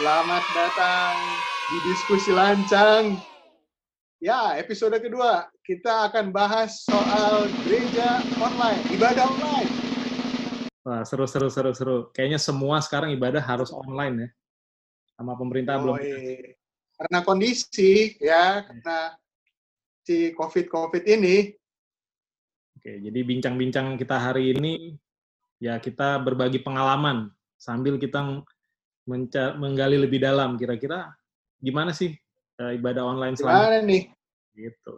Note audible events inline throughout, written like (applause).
Selamat datang di diskusi lancang. Ya, episode kedua kita akan bahas soal gereja online, ibadah online. Wah, seru, seru, seru, seru. Kayaknya semua sekarang ibadah harus online ya. Sama pemerintah belum. Yoi. Karena kondisi ya, karena si COVID-COVID ini, Oke, jadi bincang-bincang kita hari ini ya kita berbagi pengalaman sambil kita menca- menggali lebih dalam kira-kira gimana sih eh, ibadah online gimana selanjutnya nih? gitu.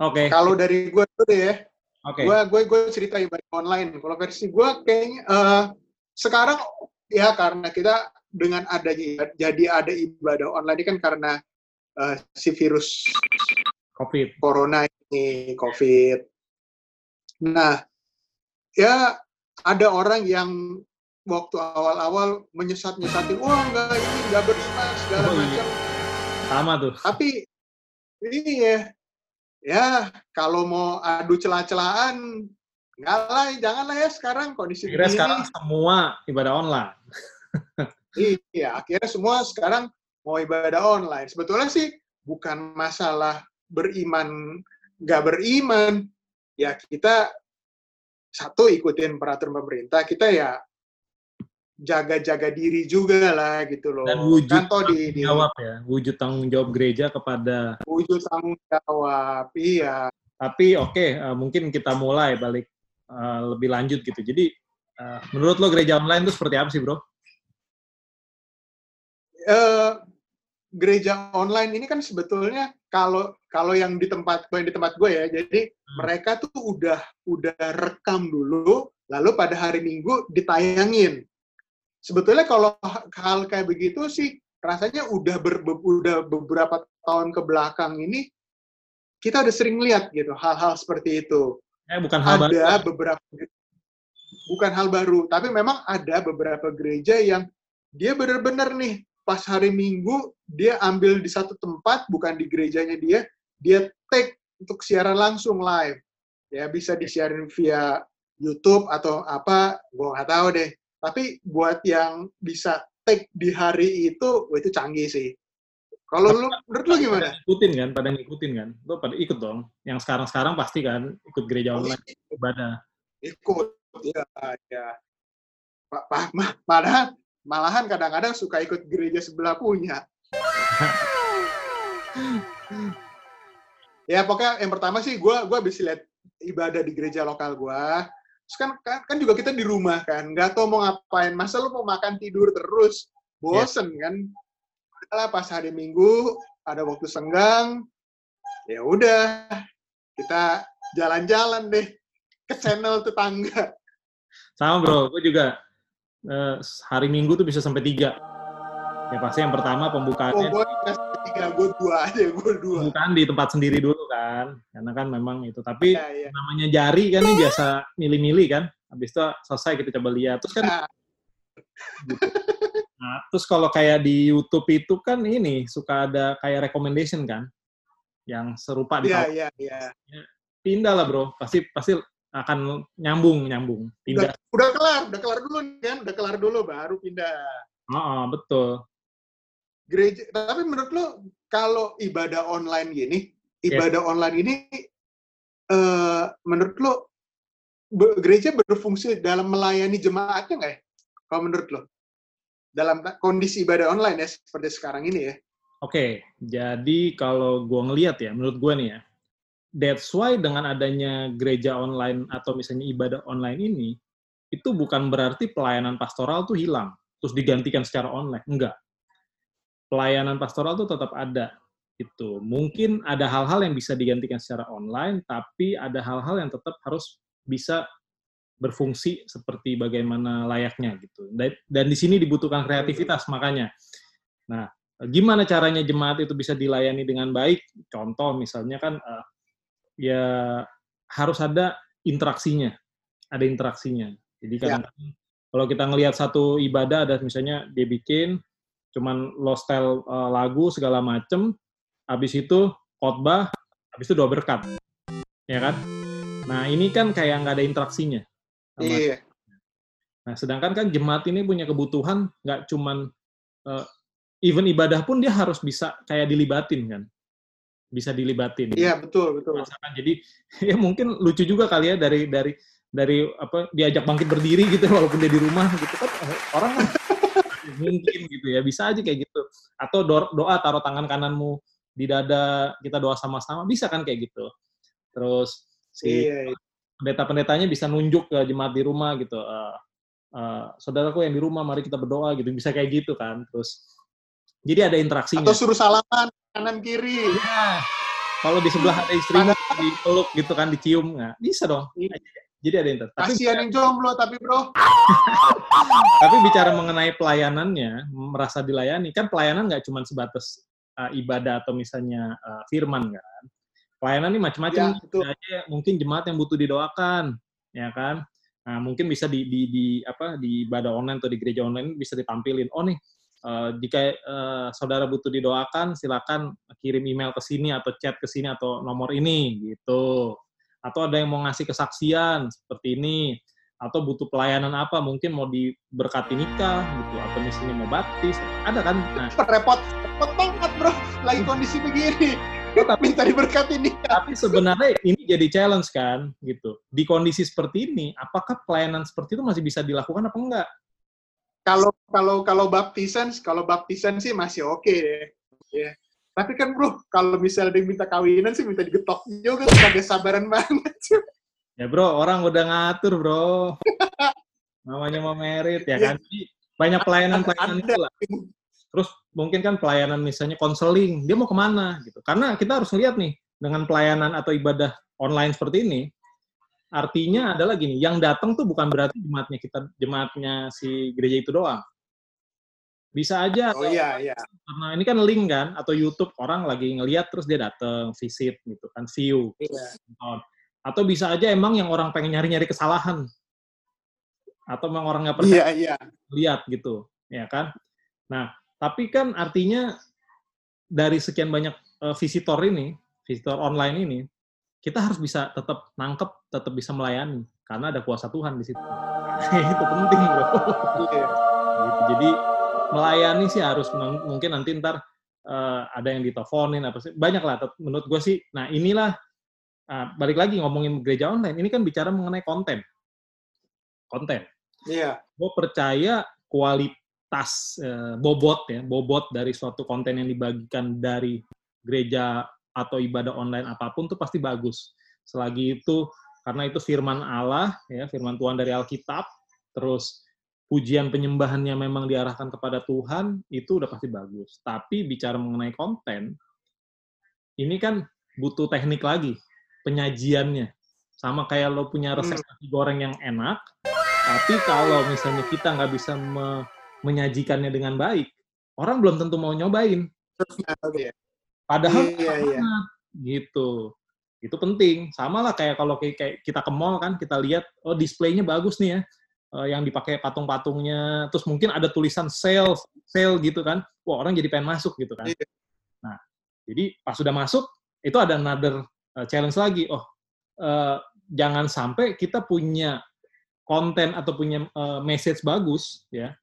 Oke, Kalau dari gue dulu deh ya, oke. gue gue gue cerita ibadah online. Kalau versi gue kayaknya eh, sekarang ya karena kita dengan adanya jadi ada ibadah online ini kan karena eh, si virus Covid. corona ini covid. Nah, ya ada orang yang waktu awal-awal menyesat-nyesatin, wah enggak ini enggak beriman segala Oh, iya. macam. Sama tuh. Tapi ini ya, ya kalau mau adu celah-celahan, enggak lah, janganlah ya sekarang kondisi begini. sekarang semua ibadah online. (laughs) Iya, akhirnya semua sekarang mau ibadah online. Sebetulnya sih bukan masalah beriman, nggak beriman. Ya kita satu ikutin peraturan pemerintah, kita ya jaga-jaga diri juga lah gitu loh. Dan wujud kan toh di, di Jawab ya, wujud tanggung jawab gereja kepada wujud tanggung jawab. Iya. Tapi oke, eh, mungkin kita mulai balik eh, lebih lanjut gitu. Jadi eh, menurut lo gereja online itu seperti apa sih, Bro? Eh, gereja online ini kan sebetulnya kalau kalau yang di tempat yang di tempat gue ya, jadi mereka tuh udah udah rekam dulu, lalu pada hari Minggu ditayangin. Sebetulnya kalau hal kayak begitu sih rasanya udah ber, be- udah beberapa tahun ke belakang ini kita udah sering lihat gitu hal-hal seperti itu. Eh, bukan hal baru. Ada beberapa bukan hal baru, tapi memang ada beberapa gereja yang dia benar-benar nih pas hari Minggu dia ambil di satu tempat bukan di gerejanya dia, dia take untuk siaran langsung live. Ya bisa disiarin via YouTube atau apa, gua nggak tahu deh. Tapi buat yang bisa take di hari itu, wah itu canggih sih. Kalau lu, menurut lu gimana? Pada ngikutin kan, pada ngikutin kan. Lo pada ikut dong. Yang sekarang-sekarang pasti kan ikut gereja online ibadah. ikut ya ya Pak pa, ma- malahan malahan kadang-kadang suka ikut gereja sebelah punya ya pokoknya yang pertama sih gue gua bisa lihat ibadah di gereja lokal gue kan, kan kan juga kita di rumah kan nggak tahu mau ngapain masa lu mau makan tidur terus? Bosen kan? Udahlah pas hari minggu ada waktu senggang ya udah kita jalan-jalan deh ke channel tetangga. Sama bro, gue juga eh, hari Minggu tuh bisa sampai tiga. Ya pasti yang pertama Oh, pembukaannya gue tiga, gue dua aja, gue dua. pembukaan di tempat sendiri dulu kan, karena kan memang itu. Tapi Ya, ya. namanya jari kan ini biasa milih-milih kan. Habis itu selesai kita coba lihat. Terus kan Nah, gitu. Nah, terus kalau kayak di YouTube itu kan ini suka ada kayak recommendation kan, yang serupa di Iya, iya, iya. pindah lah bro, pasti pasti akan nyambung nyambung Udah, pindah. udah kelar, udah kelar dulu kan, udah kelar dulu baru pindah. Oh, oh, betul. Gereja, tapi menurut lo kalau ibadah online gini, ibadah online ini, eh menurut lo gereja berfungsi dalam melayani jemaatnya nggak ya? Kalau menurut lo, dalam kondisi ibadah online ya seperti sekarang ini ya? Oke, jadi kalau gua ngelihat ya, menurut gua nih ya, that's why dengan adanya gereja online atau misalnya ibadah online ini, itu bukan berarti pelayanan pastoral tuh hilang, terus digantikan secara online. Enggak. Pelayanan pastoral tuh tetap ada. Itu mungkin ada hal-hal yang bisa digantikan secara online, tapi ada hal-hal yang tetap harus bisa berfungsi seperti bagaimana layaknya gitu. Dan, di sini dibutuhkan kreativitas makanya. Nah, gimana caranya jemaat itu bisa dilayani dengan baik? Contoh misalnya kan eh, ya harus ada interaksinya, ada interaksinya. Jadi kadang kalau kita ngelihat satu ibadah ada misalnya dia bikin cuman lo style eh, lagu segala macem, habis itu khotbah, habis itu doa berkat, ya kan? Nah ini kan kayak nggak ada interaksinya. sama Iya. Nah, sedangkan kan jemaat ini punya kebutuhan nggak cuman uh, even ibadah pun dia harus bisa kayak dilibatin kan bisa dilibatin iya betul betul Masakan. jadi (laughs) ya mungkin lucu juga kali ya dari dari dari apa diajak bangkit berdiri gitu walaupun dia di rumah gitu kan orang kan mungkin gitu ya bisa aja kayak gitu. Atau doa taruh tangan kananmu di dada kita doa sama-sama bisa kan kayak gitu. Terus si iya, iya. pendeta-pendetanya bisa nunjuk ke jemaat di rumah gitu uh, uh, saudaraku yang di rumah mari kita berdoa gitu bisa kayak gitu kan. Terus jadi ada interaksinya. Atau suruh salaman kanan kiri. Ya. kalau di sebelah ada istrinya dipeluk gitu kan dicium nggak? Bisa dong. Iya. Jadi ada yang Tapi Kasian yang jomblo tapi bro. (laughs) tapi bicara mengenai pelayanannya, merasa dilayani, kan pelayanan nggak cuma sebatas uh, ibadah atau misalnya uh, firman kan. Pelayanan ini macam-macam. Ya, mungkin jemaat yang butuh didoakan, ya kan. Nah, mungkin bisa di, di, di apa di ibadah online atau di gereja online bisa ditampilin. Oh nih, uh, jika uh, saudara butuh didoakan, silakan kirim email ke sini atau chat ke sini atau nomor ini gitu atau ada yang mau ngasih kesaksian seperti ini atau butuh pelayanan apa mungkin mau diberkati nikah gitu atau misalnya mau baptis ada kan? Nah. Repot repot banget bro. Lagi kondisi begini. Oh, tapi (laughs) minta diberkati nikah. tapi sebenarnya ini jadi challenge kan gitu. Di kondisi seperti ini apakah pelayanan seperti itu masih bisa dilakukan apa enggak? Kalau kalau kalau baptisan kalau baptisan sih masih oke. Okay, ya tapi kan bro, kalau misalnya dia minta kawinan sih minta digetok juga, kagak sabaran banget. ya bro, orang udah ngatur bro. (laughs) Namanya mau merit ya, ya kan. Banyak pelayanan-pelayanan itu lah. Terus mungkin kan pelayanan misalnya konseling, dia mau ke mana gitu. Karena kita harus lihat nih, dengan pelayanan atau ibadah online seperti ini, artinya adalah gini, yang datang tuh bukan berarti jemaatnya kita jemaatnya si gereja itu doang. Bisa aja. Oh iya, iya. Karena ini kan link kan, atau YouTube orang lagi ngeliat terus dia datang, visit gitu kan, view. Iya. Atau bisa aja emang yang orang pengen nyari-nyari kesalahan. Atau emang orang nggak pernah iya, iya. lihat gitu, ya kan? Nah, tapi kan artinya dari sekian banyak uh, visitor ini, visitor online ini, kita harus bisa tetap nangkep, tetap bisa melayani karena ada kuasa Tuhan di situ. (laughs) itu penting, bro. Iya. gitu. Jadi melayani sih harus mungkin nanti ntar uh, ada yang diteleponin apa sih banyak lah menurut gue sih. Nah inilah uh, balik lagi ngomongin gereja online ini kan bicara mengenai konten. Konten. Iya. Yeah. gue percaya kualitas uh, bobot ya bobot dari suatu konten yang dibagikan dari gereja atau ibadah online apa pun tuh pasti bagus. Selagi itu karena itu firman Allah ya firman Tuhan dari Alkitab terus pujian penyembahannya memang diarahkan kepada Tuhan, itu udah pasti bagus. Tapi bicara mengenai konten, ini kan butuh teknik lagi, penyajiannya. Sama kayak lo punya resep hmm. nasi goreng yang enak, tapi kalau misalnya kita nggak bisa me menyajikannya dengan baik, orang belum tentu mau nyobain. Padahal iya, iya. gitu. Itu penting. Sama lah kayak kalau kayak kita ke mall kan, kita lihat, oh displaynya bagus nih ya uh, yang dipakai patung-patungnya, terus mungkin ada tulisan sale, sale gitu kan, wah orang jadi pengen masuk gitu kan. Iya. Nah, jadi pas sudah masuk, itu ada another uh, challenge lagi, oh uh, jangan sampai kita punya konten atau punya uh, message bagus, ya,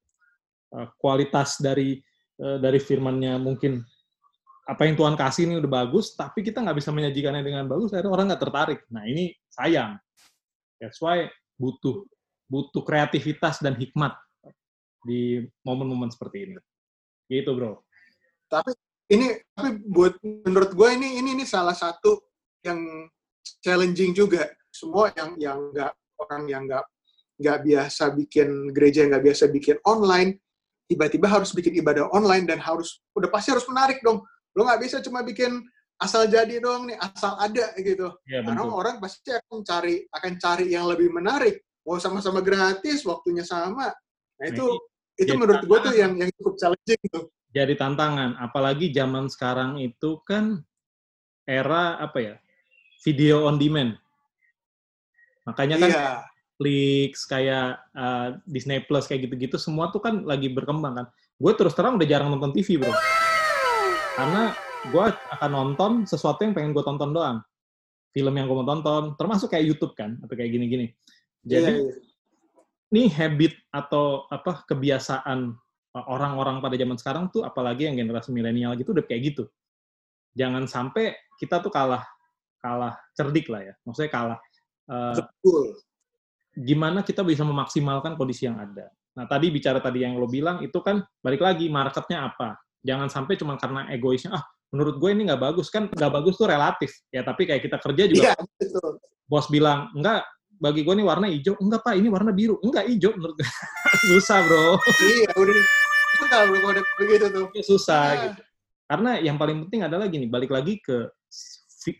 uh, kualitas dari uh, dari firmannya mungkin apa yang Tuhan kasih ini udah bagus, tapi kita nggak bisa menyajikannya dengan bagus, akhirnya orang nggak tertarik. Nah ini sayang. That's why butuh butuh kreativitas dan hikmat di momen-momen seperti ini. Gitu, Bro. Tapi ini tapi buat menurut gue ini ini ini salah satu yang challenging juga. Semua yang yang nggak orang yang nggak nggak biasa bikin gereja yang nggak biasa bikin online tiba-tiba harus bikin ibadah online dan harus udah pasti harus menarik dong lo nggak bisa cuma bikin asal jadi doang nih asal ada gitu ya, karena orang pasti akan cari akan cari yang lebih menarik mau sama-sama gratis, waktunya sama. Nah itu nah, itu menurut gue tuh yang yang cukup challenging tuh. Jadi tantangan, apalagi zaman sekarang itu kan era apa ya video on demand. Makanya kan yeah. Netflix, kayak uh, Disney Plus kayak gitu-gitu semua tuh kan lagi berkembang kan. Gue terus terang udah jarang nonton TV bro, karena gue akan nonton sesuatu yang pengen gue tonton doang. Film yang gue mau tonton, termasuk kayak YouTube kan, atau kayak gini-gini. Jadi yeah, yeah. ini habit atau apa kebiasaan orang-orang pada zaman sekarang tuh apalagi yang generasi milenial gitu udah kayak gitu. Jangan sampai kita tuh kalah kalah cerdik lah ya. Maksudnya kalah uh, Betul. Gimana kita bisa memaksimalkan kondisi yang ada. Nah, tadi bicara tadi yang lo bilang itu kan balik lagi marketnya apa. Jangan sampai cuma karena egoisnya ah menurut gue ini nggak bagus kan nggak bagus tuh relatif ya tapi kayak kita kerja juga ya, betul. bos bilang enggak bagi gue ini warna hijau. Enggak pak. Ini warna biru. Enggak hijau menurut gue (laughs) susah bro. Iya udah. Susah bro. Udah begitu tuh. Susah ya. gitu. Karena yang paling penting adalah gini balik lagi ke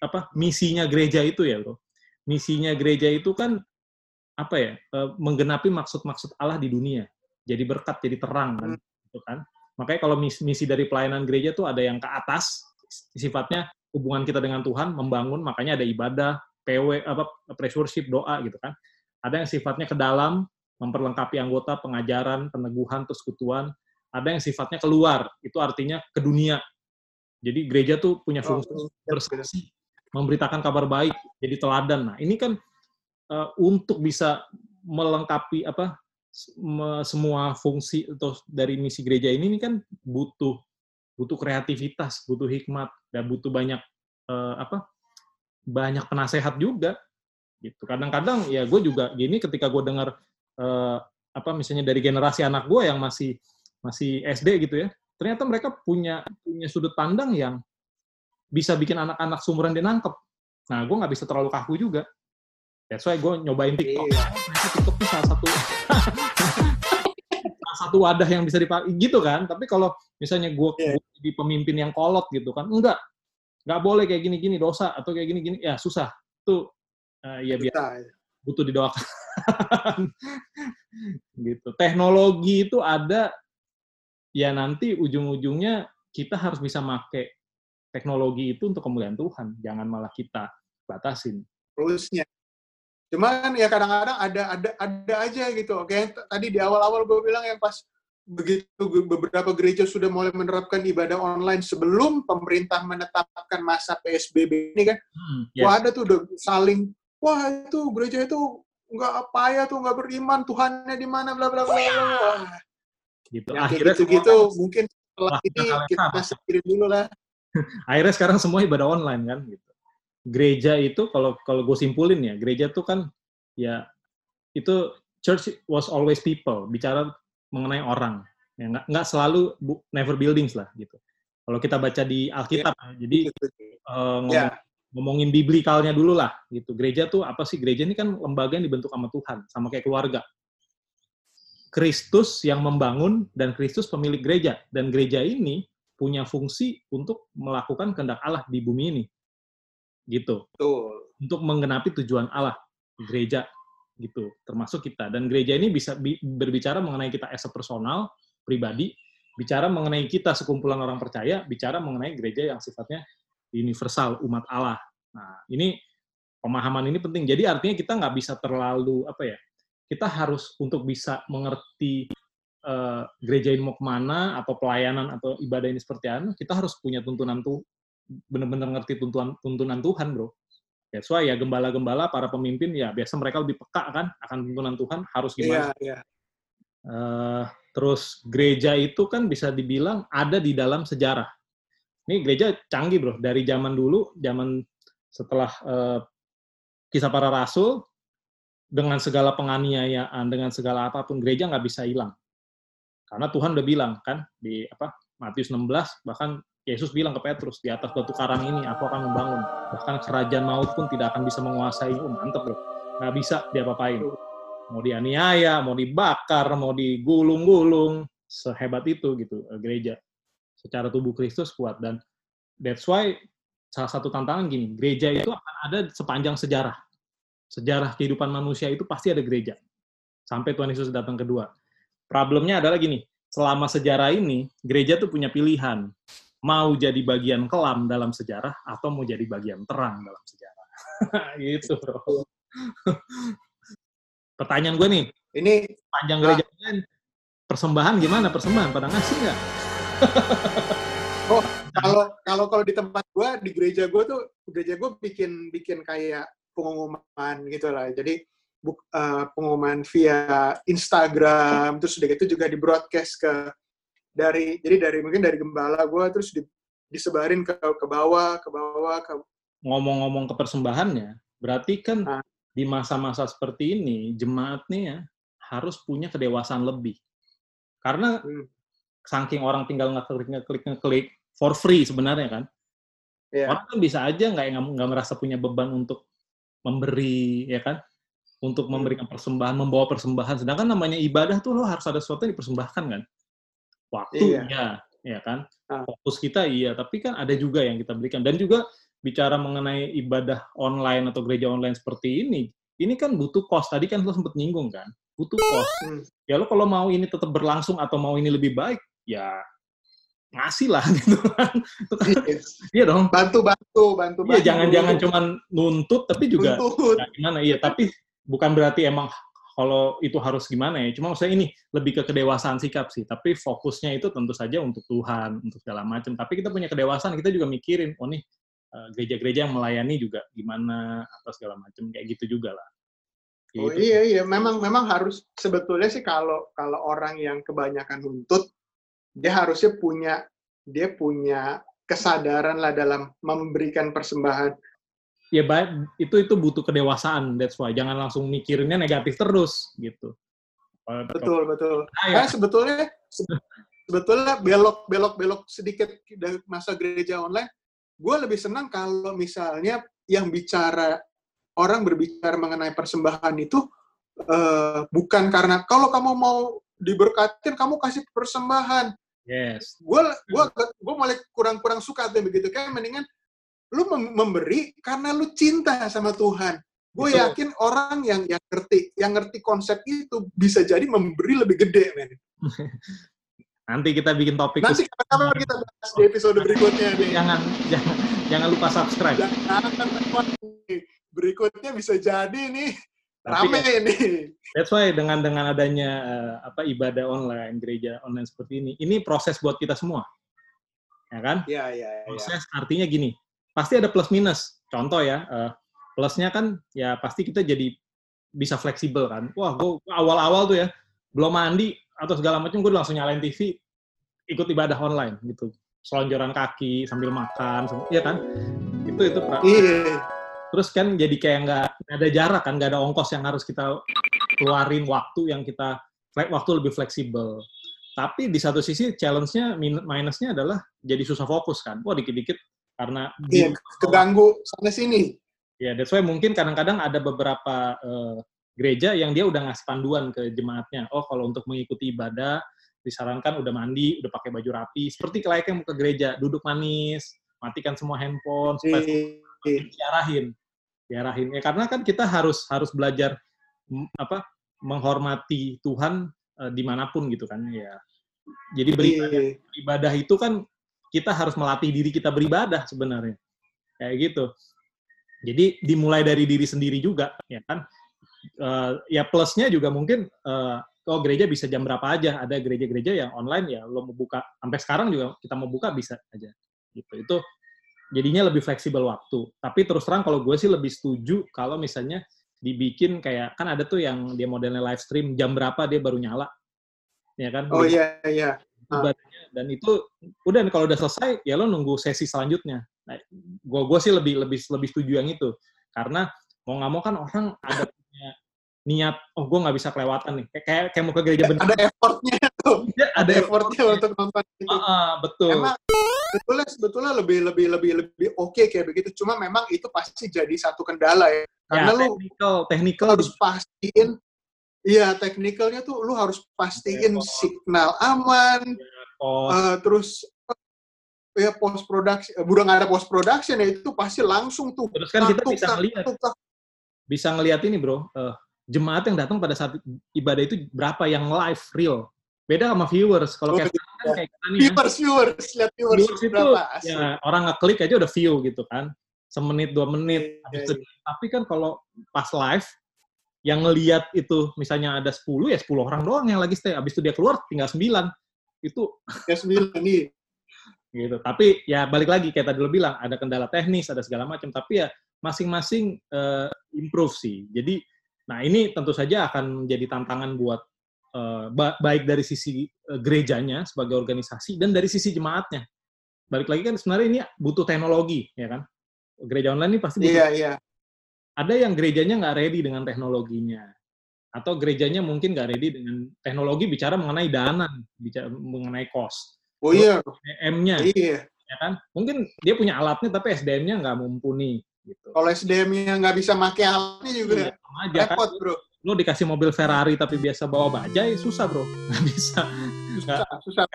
apa misinya gereja itu ya bro. Misinya gereja itu kan apa ya eh, menggenapi maksud-maksud Allah di dunia. Jadi berkat jadi terang kan hmm. gitu kan. Makanya kalau misi, misi dari pelayanan gereja tuh ada yang ke atas sifatnya hubungan kita dengan Tuhan membangun makanya ada ibadah PW apa pressure worship doa gitu kan. Ada yang sifatnya ke dalam memperlengkapi anggota pengajaran peneguhan persekutuan. Ada yang sifatnya keluar itu artinya ke dunia. Jadi gereja tuh punya oh, fungsi oh, bersaksi memberitakan kabar baik, jadi teladan. Nah, ini kan uh, untuk bisa melengkapi apa semua fungsi atau dari misi gereja ini, ini kan butuh butuh kreativitas, butuh hikmat, dan butuh banyak uh, apa banyak penasehat juga gitu. Kadang-kadang ya gue juga gini ketika gue dengar uh, apa misalnya dari generasi anak gue yang masih masih SD gitu ya, ternyata mereka punya punya sudut pandang yang bisa bikin anak-anak sumuran dia nangkep. Nah, gue nggak bisa terlalu kaku juga. That's why gue nyobain TikTok. Iya. TikTok itu salah satu (laughs) salah satu wadah yang bisa dipakai gitu kan. Tapi kalau misalnya gue yeah. di pemimpin yang kolot gitu kan, enggak, nggak boleh kayak gini-gini dosa atau kayak gini-gini, ya susah. Tuh uh, ya biar butuh didoakan. (laughs) gitu. Teknologi itu ada ya nanti ujung-ujungnya kita harus bisa make teknologi itu untuk kemuliaan Tuhan, jangan malah kita batasin. Terusnya. Cuman ya kadang-kadang ada ada ada aja gitu. Kayak tadi di awal-awal gue bilang yang pas begitu beberapa gereja sudah mulai menerapkan ibadah online sebelum pemerintah menetapkan masa PSBB ini kan, hmm, yes. wah ada tuh udah saling, wah itu gereja itu nggak apa ya tuh nggak beriman Tuhannya di mana bla bla bla bla. Gitu. Akhirnya gitu, gitu mungkin setelah ini kita sendiri dulu lah. (laughs) akhirnya sekarang semua ibadah online kan gitu gereja itu kalau kalau gue simpulin ya gereja tuh kan ya itu church was always people bicara mengenai orang ya nggak nggak selalu bu, never buildings lah gitu kalau kita baca di Alkitab yeah. jadi uh, ngomong, yeah. ngomongin biblikalnya dulu lah gitu gereja tuh apa sih gereja ini kan lembaga yang dibentuk sama Tuhan sama kayak keluarga Kristus yang membangun dan Kristus pemilik gereja dan gereja ini punya fungsi untuk melakukan kehendak Allah di bumi ini. Gitu. Betul. Untuk menggenapi tujuan Allah gereja gitu, termasuk kita. Dan gereja ini bisa bi berbicara mengenai kita as a personal, pribadi, bicara mengenai kita sekumpulan orang percaya, bicara mengenai gereja yang sifatnya universal, umat Allah. Nah, ini pemahaman ini penting. Jadi artinya kita nggak bisa terlalu apa ya? Kita harus untuk bisa mengerti uh, gereja ini mau ke mana atau pelayanan atau ibadah ini seperti apa, kita harus punya tuntunan tuh benar-benar ngerti tuntunan tuntunan Tuhan, bro. That's why ya gembala-gembala para pemimpin ya biasa mereka lebih peka kan akan tuntunan Tuhan harus gimana. Yeah, yeah. Uh, terus gereja itu kan bisa dibilang ada di dalam sejarah. Ini gereja canggih bro dari zaman dulu, zaman setelah uh, kisah para rasul dengan segala penganiayaan, dengan segala apa pun gereja nggak bisa hilang. Karena Tuhan udah bilang kan di apa Matius 16 bahkan Yesus bilang ke Petrus di atas batu karang ini aku akan membangun bahkan kerajaan maut pun tidak akan bisa menguasai. Oh mantep bro, nggak bisa diapa-apain. Mau dianiaya, mau dibakar, mau digulung-gulung, sehebat itu gitu eh, gereja. Secara tubuh Kristus kuat dan that's why salah satu tantangan gini, gereja itu akan ada sepanjang sejarah. Sejarah kehidupan manusia itu pasti ada gereja. Sampai Tuhan Yesus datang kedua. Problemnya adalah gini, selama sejarah ini, gereja tuh punya pilihan. Mau jadi bagian kelam dalam sejarah, atau mau jadi bagian terang dalam sejarah. (laughs) gitu, bro. Pertanyaan gue nih, ini panjang gereja ah. persembahan gimana? Persembahan pada ngasih nggak? (laughs) oh, kalau kalau kalau di tempat gue, di gereja gue tuh, gereja gue bikin bikin kayak pengumuman gitu lah. Jadi uh, pengumuman via Instagram, terus udah gitu juga di broadcast ke dari jadi dari mungkin dari gembala gue terus di, disebarin ke ke bawah ke bawah ke ngomong-ngomong ke persembahannya berarti kan Ah. di masa-masa seperti ini jemaat nih ya harus punya kedewasaan lebih karena Hmm. saking orang tinggal ngeklik ngeklik ngeklik for free sebenarnya kan ya orang kan bisa aja nggak nggak nggak merasa punya beban untuk memberi ya kan untuk Hmm. memberikan persembahan membawa persembahan sedangkan namanya ibadah tuh lo harus ada sesuatu yang dipersembahkan kan Iya. iya ya kan Ah. fokus kita iya tapi kan ada juga yang kita berikan dan juga bicara mengenai ibadah online atau gereja online seperti ini ini kan butuh cost tadi kan lo sempat nyinggung kan butuh cost Hmm. ya lo kalau mau ini tetap berlangsung atau mau ini lebih baik ya ngasih lah (laughs) gitu kan kan Iya. iya dong bantu bantu bantu Iya, jangan-jangan cuman nuntut, tapi juga Tuntut. ya gimana? Iya, tapi bukan berarti emang kalau itu harus gimana ya. Cuma maksudnya ini lebih ke kedewasaan sikap sih. Tapi fokusnya itu tentu saja untuk Tuhan, untuk segala macam. Tapi kita punya kedewasaan, kita juga mikirin, oh nih eh, gereja-gereja yang melayani juga gimana atau segala macam kayak gitu juga lah. Oh Gitu. iya iya memang memang harus sebetulnya sih kalau kalau orang yang kebanyakan nuntut dia harusnya punya dia punya kesadaran lah dalam memberikan persembahan. Ya baik, itu itu butuh kedewasaan. That's why jangan langsung mikirinnya negatif terus gitu. Betul betul. Ah, ya. Nah, sebetulnya se- sebetulnya belok belok belok sedikit dari masa gereja online. Gue lebih senang kalau misalnya yang bicara orang berbicara mengenai persembahan itu eh, bukan karena kalau kamu mau diberkatin kamu kasih persembahan. Yes. gue gua gue mulai kurang-kurang suka tuh begitu kayak mendingan lu mem- memberi karena lu cinta sama Tuhan. Gue yakin orang yang yang ngerti yang ngerti konsep itu bisa jadi memberi lebih gede men. (laughs) Nanti kita bikin topik nanti kapan kita bahas di episode berikutnya nih. Jangan jangan jangan lupa subscribe. jangan nih. berikutnya bisa jadi nih. Tapi rame nih. That's why dengan dengan adanya eh, apa ibadah online, gereja online seperti ini, ini proses buat kita semua. Ya kan? ya ya ya Proses artinya gini, pasti ada plus minus. Contoh ya, eh, plusnya kan ya pasti kita jadi bisa fleksibel kan. Wah, gue awal-awal tuh ya, belum mandi atau segala macam gue langsung nyalain TV, ikut ibadah online gitu. Selonjoran kaki sambil makan, iya kan? Itu itu pra- iya terus kan jadi kayak nggak ada jarak kan nggak ada ongkos yang harus kita keluarin waktu yang kita waktu lebih fleksibel tapi di satu sisi challenge-nya min- minusnya adalah jadi susah fokus kan wah dikit-dikit karena iya keganggu sana sini. Ya that's why mungkin kadang-kadang ada beberapa eh, gereja yang dia udah ngasih panduan ke jemaatnya. Oh kalau untuk mengikuti ibadah disarankan udah mandi udah pakai baju rapi seperti layaknya mau ke gereja duduk manis matikan semua handphone supaya Iya. diarahin. Diarahin. Ya karena kan kita harus harus belajar apa menghormati Tuhan eh, di mana pun gitu kan ya. Jadi beribadah Iya. ibadah itu kan kita harus melatih diri kita beribadah sebenarnya. Kayak gitu. Jadi dimulai dari diri sendiri juga ya kan? Eh, ya plusnya juga mungkin eh, oh gereja bisa jam berapa aja? Ada gereja-gereja yang online ya lo mau buka sampai sekarang juga kita mau buka bisa aja gitu. Itu jadinya lebih fleksibel waktu. Tapi terus terang kalau gue sih lebih setuju kalau misalnya dibikin kayak kan ada tuh yang dia modelnya live stream jam berapa dia baru nyala, ya kan? oh iya iya Ibadahnya. Dan itu udah kalau udah selesai ya lo nunggu sesi selanjutnya. Nah, gue gue sih lebih lebih lebih setuju yang itu. Karena mau nggak mau kan orang ada punya niat oh gue nggak bisa kelewatan nih. Kayak kayak, kayak mau ke gereja bener ada effortnya tuh ada ada effortnya. untuk nonton itu. Ah, ah, betul. Emang sebetulnya sebetulnya lebih lebih lebih lebih oke kayak begitu. Cuma memang itu pasti jadi satu kendala ya. Karena ya, lu technical technical harus pastiin iya teknikalnya tuh lu harus pastiin Iya, signal aman oh, eh, terus eh, ya post production eh, udah nggak ada post production ya itu pasti langsung tuh terus kan kita bisa tak. bisa ngelihat ini bro, eh, jemaat yang datang pada saat ibadah itu berapa yang live real. Beda sama viewers. Kalau Oh, kayak sekarang kan kayak kita nih ya, viewers viewers lihat viewers, viewers itu berapa asli. ya orang ngeklik aja udah view gitu kan. Semenit, dua menit. Iya, habis iya, itu. Tapi kan kalau pas live, yang ngelihat itu misalnya ada 10, ya 10 orang doang yang lagi stay. Habis itu dia keluar tinggal 9. Itu ya sembilan nih gitu. Tapi ya balik lagi kayak tadi lo bilang ada kendala teknis, ada segala macam. Tapi ya masing-masing eh, improve sih. Jadi, nah ini tentu saja akan menjadi tantangan buat uh, baik dari sisi uh, gerejanya sebagai organisasi dan dari sisi jemaatnya. Balik lagi kan sebenarnya ini butuh teknologi, ya kan? Gereja online ini pasti butuh. Iya, iya. Ada yang gerejanya nggak ready dengan teknologinya, atau gerejanya mungkin nggak ready dengan teknologi bicara mengenai dana, bicara mengenai cost. Oh iya. SDM-nya. Iya. Ya kan? Mungkin dia punya alatnya tapi SDM-nya nggak mumpuni. Gitu. Kalau SDM-nya nggak bisa pakai alatnya juga iya, aja, kan? repot, kan? bro. Lo dikasih mobil Ferrari tapi biasa bawa bajai, susah, bro. (laughs) Nggak bisa. Susah, gak, susah.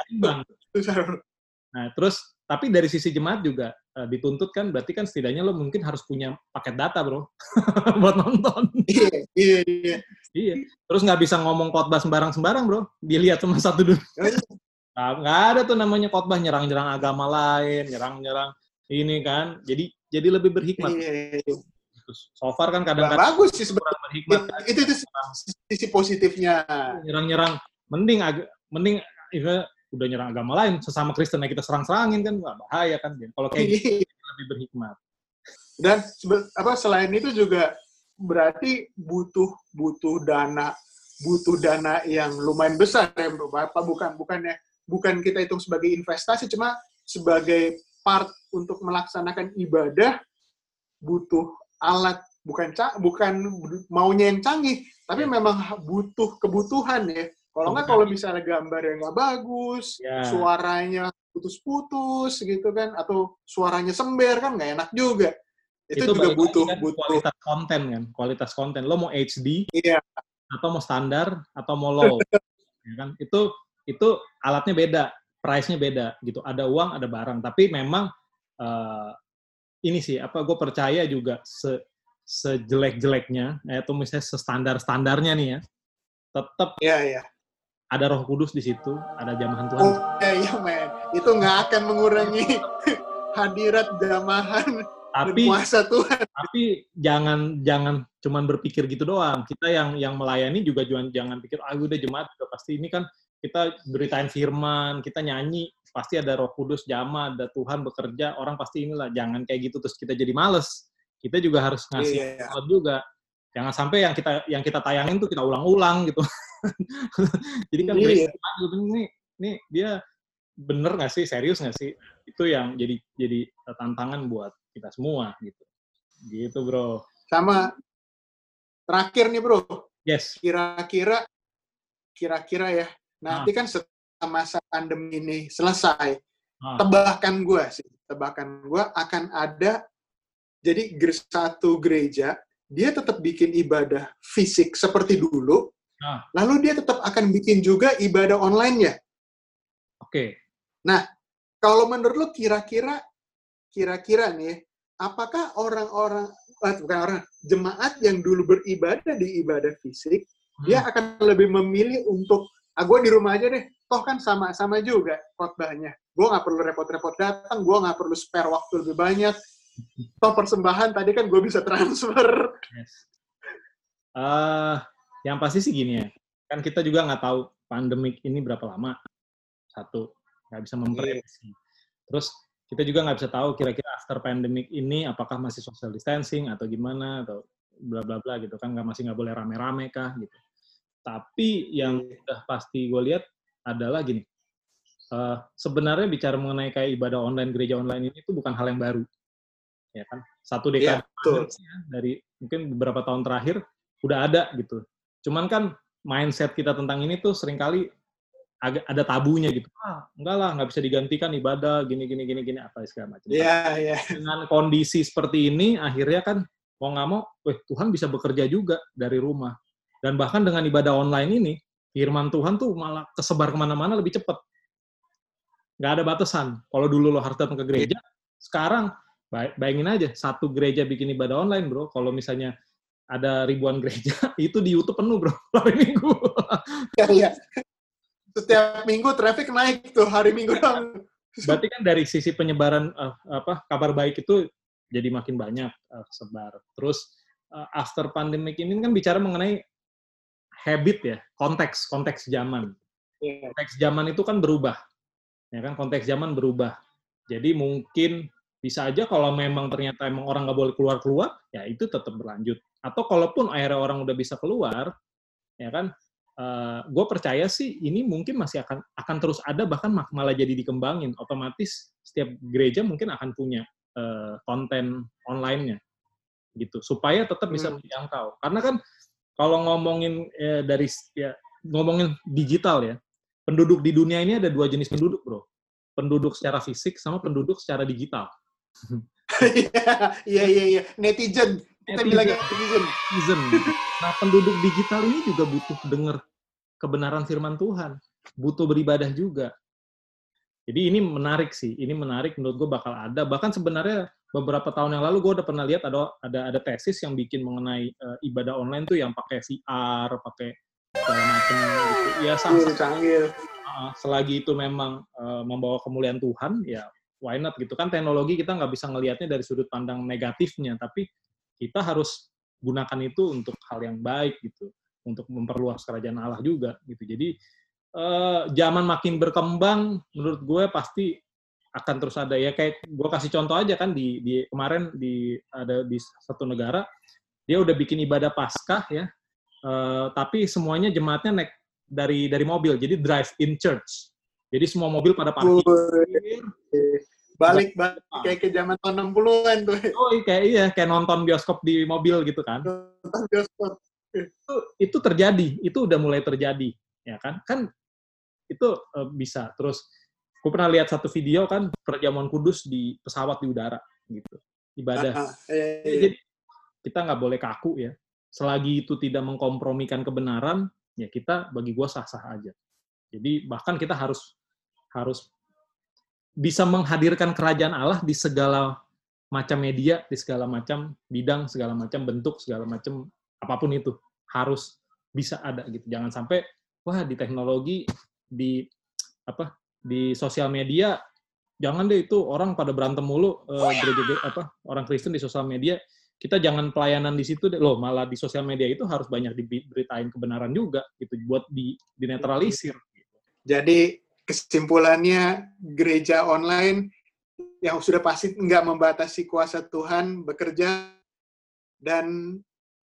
Susah, bro. Nah, terus tapi dari sisi jemaat juga uh, dituntut kan berarti kan setidaknya lo mungkin harus punya paket data bro (laughs) buat nonton iya iya iya iya terus nggak bisa ngomong khotbah sembarang sembarang bro dilihat cuma satu dulu oh, iya. nah, nggak ada tuh namanya khotbah nyerang nyerang agama lain nyerang nyerang ini kan jadi jadi lebih berhikmat iya, iya. so far kan kadang-kadang bagus sih sebenarnya berhikmat kan. itu itu sisi positifnya nyerang-nyerang mending mending udah nyerang agama lain sesama Kristen kita serang-serangin kan wah bahaya kan kalau kayak gitu (laughs) lebih berhikmat. Dan apa selain itu juga berarti butuh butuh dana butuh dana yang lumayan besar ya bro. Apa bukan bukannya bukan kita hitung sebagai investasi cuma sebagai part untuk melaksanakan ibadah butuh alat bukan bukan maunya yang canggih tapi iya. memang butuh kebutuhan ya kalau nggak kalau misalnya gambar yang nggak bagus, ya. suaranya putus-putus gitu kan, atau suaranya sember kan nggak enak juga. Itu, itu juga butuh kan butuh kualitas konten kan, kualitas konten. Lo mau HD, iya. atau mau standar, atau mau low, (laughs) ya kan? Itu itu alatnya beda, price-nya beda gitu. Ada uang, ada barang. Tapi memang uh, ini sih apa gue percaya juga se sejelek-jeleknya, atau misalnya standar standarnya nih ya, tetap yeah, yeah ada Roh Kudus di situ, ada jamahan Tuhan. Oh iya men, itu nggak akan mengurangi (laughs) hadirat jamahan tapi kuasa Tuhan. Tapi jangan jangan cuman berpikir gitu doang. Kita yang yang melayani juga jangan jangan pikir ah udah jemaat udah pasti ini kan kita beritain firman, kita nyanyi, pasti ada Roh Kudus jamaah, ada Tuhan bekerja, orang pasti inilah. Jangan kayak gitu terus kita jadi males. Kita juga harus ngasih yeah. juga. Jangan sampai yang kita yang kita tayangin tuh kita ulang-ulang gitu. (laughs) jadi kan iya. gitu ini ini dia bener nggak sih? Serius nggak sih? Itu yang jadi jadi tantangan buat kita semua gitu. Gitu bro. Sama terakhir nih bro. Yes. Kira-kira kira-kira ya. Nanti ah. kan setelah masa pandemi ini selesai ah. tebakan gue sih. Tebakan gue akan ada jadi satu gereja dia tetap bikin ibadah fisik seperti dulu Nah. Lalu dia tetap akan bikin juga ibadah online-nya. Oke. Okay. Nah, kalau menurut lo kira-kira kira-kira nih, apakah orang-orang eh, bukan orang jemaat yang dulu beribadah di ibadah fisik, hmm. dia akan lebih memilih untuk ah gue di rumah aja deh, toh kan sama-sama juga khotbahnya. Gue nggak perlu repot-repot datang, gue nggak perlu spare waktu lebih banyak. Toh persembahan tadi kan gue bisa transfer. Yes. Uh, yang pasti sih gini ya, kan kita juga nggak tahu pandemik ini berapa lama. Satu, nggak bisa memprediksi. Terus kita juga nggak bisa tahu kira-kira after pandemic ini apakah masih social distancing atau gimana atau bla bla bla gitu kan nggak masih nggak boleh rame-rame kah gitu. Tapi yang iya. udah pasti gue lihat adalah gini, uh, sebenarnya bicara mengenai kayak ibadah online gereja online ini itu bukan hal yang baru, ya kan? Satu dekade yeah, dari mungkin beberapa tahun terakhir udah ada gitu. Cuman kan mindset kita tentang ini tuh sering kali agak ada tabunya gitu. Ah, enggak lah, nggak bisa digantikan ibadah gini gini gini gini apa segala macam. Iya, yeah, iya. Yeah. Dengan kondisi seperti ini akhirnya kan mau nggak mau, weh Tuhan bisa bekerja juga dari rumah. Dan bahkan dengan ibadah online ini, firman Tuhan tuh malah kesebar ke mana-mana lebih cepat. Nggak ada batasan. Kalau dulu lo harus datang ke gereja, yeah. sekarang bayangin aja, satu gereja bikin ibadah online, bro. Kalau misalnya ada ribuan gereja, (laughs) itu di YouTube penuh bro (laughs) hari Minggu. Iya, iya. Setiap minggu traffic naik tuh hari Minggu dong. Berarti kan dari sisi penyebaran uh, apa kabar baik itu jadi makin banyak uh, sebar. Terus uh, after pandemic ini kan bicara mengenai habit ya, konteks konteks zaman. Yeah. Konteks zaman itu kan berubah, ya kan konteks zaman berubah. Jadi mungkin bisa aja kalau memang ternyata emang orang nggak boleh keluar keluar, ya itu tetap berlanjut. Atau kalaupun akhirnya orang udah bisa keluar, ya kan, uh, gue percaya sih ini mungkin masih akan akan terus ada bahkan malah jadi dikembangin. Otomatis setiap gereja mungkin akan punya uh, konten online-nya gitu. Supaya tetap bisa hmm. dijangkau karena kan kalau ngomongin ya, dari ya ngomongin digital ya penduduk di dunia ini ada dua jenis penduduk bro. Penduduk secara fisik sama penduduk secara digital iya iya iya netizen. Kita bilangnya netizen. Netizen. Nah penduduk digital ini juga butuh dengar kebenaran firman Tuhan. Butuh beribadah juga. Jadi ini menarik sih. Ini menarik menurut gue bakal ada. Bahkan sebenarnya beberapa tahun yang lalu gue udah pernah lihat ada ada ada tesis yang bikin mengenai uh, ibadah online tuh yang pakai VR, pakai segala macam gitu. Ya canggih. Uh, selagi itu memang uh, membawa kemuliaan Tuhan, ya why not gitu. Kan teknologi kita nggak bisa ngelihatnya dari sudut pandang negatifnya, tapi kita harus gunakan itu untuk hal yang baik gitu, untuk memperluas kerajaan Allah juga gitu. Jadi uh, zaman makin berkembang, menurut gue pasti akan terus ada. Ya kayak gue kasih contoh aja kan di, di kemarin di ada di satu negara dia udah bikin ibadah paskah ya uh, tapi semuanya jemaatnya naik dari dari mobil. Jadi drive in church jadi semua mobil pada parkir. Balik balik. kayak ke zaman tahun 60-an tuh oh iya, kayak iya kayak nonton bioskop di mobil gitu kan. Nonton bioskop. Itu itu terjadi. Itu udah mulai terjadi ya kan? Kan itu uh, bisa. Terus gue pernah lihat satu video kan perjamuan kudus di pesawat di udara gitu. Ibadah. Uh, uh, iya, iya. jadi kita nggak boleh kaku ya. Selagi itu tidak mengkompromikan kebenaran ya kita bagi gue sah sah aja. Jadi bahkan kita harus harus bisa menghadirkan kerajaan Allah di segala macam media di segala macam bidang segala macam bentuk segala macam apa pun itu harus bisa ada gitu. Jangan sampai wah di teknologi di apa di sosial media jangan deh itu orang pada berantem mulu uh, gereja apa orang Kristen di sosial media kita jangan pelayanan di situ deh. Loh malah di sosial media itu harus banyak diberitain kebenaran juga gitu buat di dinetralisir. Jadi kesimpulannya gereja online yang sudah pasti nggak membatasi kuasa Tuhan bekerja dan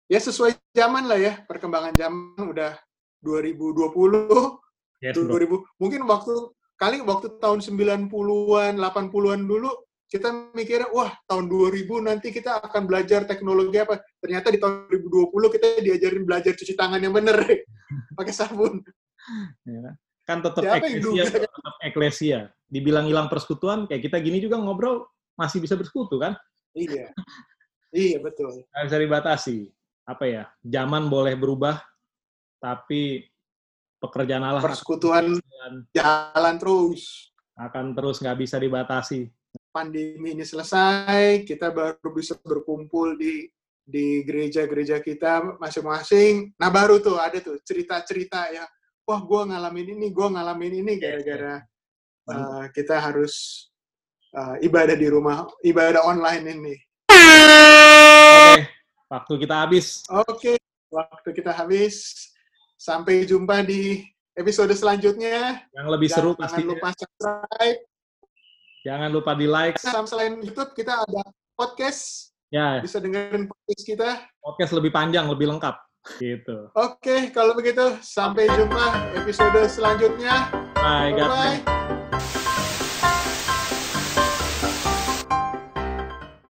ya sesuai zaman lah ya perkembangan zaman udah 2020 yes, 2000 mungkin waktu kali waktu tahun 90-an, 80-an dulu kita mikirnya, wah tahun 2000 nanti kita akan belajar teknologi apa. Ternyata di tahun 2020 kita diajarin belajar cuci tangan yang bener, (laughs) pakai sabun. Ya, kan tetap eklesia, tetap eklesia. Dibilang hilang persekutuan, kayak kita gini juga ngobrol, masih bisa bersekutu kan? Iya, iya betul. Nggak bisa dibatasi. Apa ya, zaman boleh berubah, tapi pekerjaan Allah persekutuan jalan terus akan terus nggak bisa dibatasi pandemi ini selesai kita baru bisa berkumpul di di gereja-gereja kita masing-masing nah baru tuh ada tuh cerita-cerita ya wah gue ngalamin ini gue ngalamin ini iya, gara-gara uh, kita harus uh, ibadah di rumah ibadah online ini oke waktu kita habis oke waktu kita habis Sampai jumpa di episode selanjutnya. Yang lebih seru pasti. Jangan lupa subscribe. Jangan lupa di like. Selain YouTube kita ada podcast. Ya. Bisa dengerin podcast kita. Podcast lebih panjang, lebih lengkap. Gitu. Oke, kalau begitu sampai jumpa episode selanjutnya. Bye, Bye.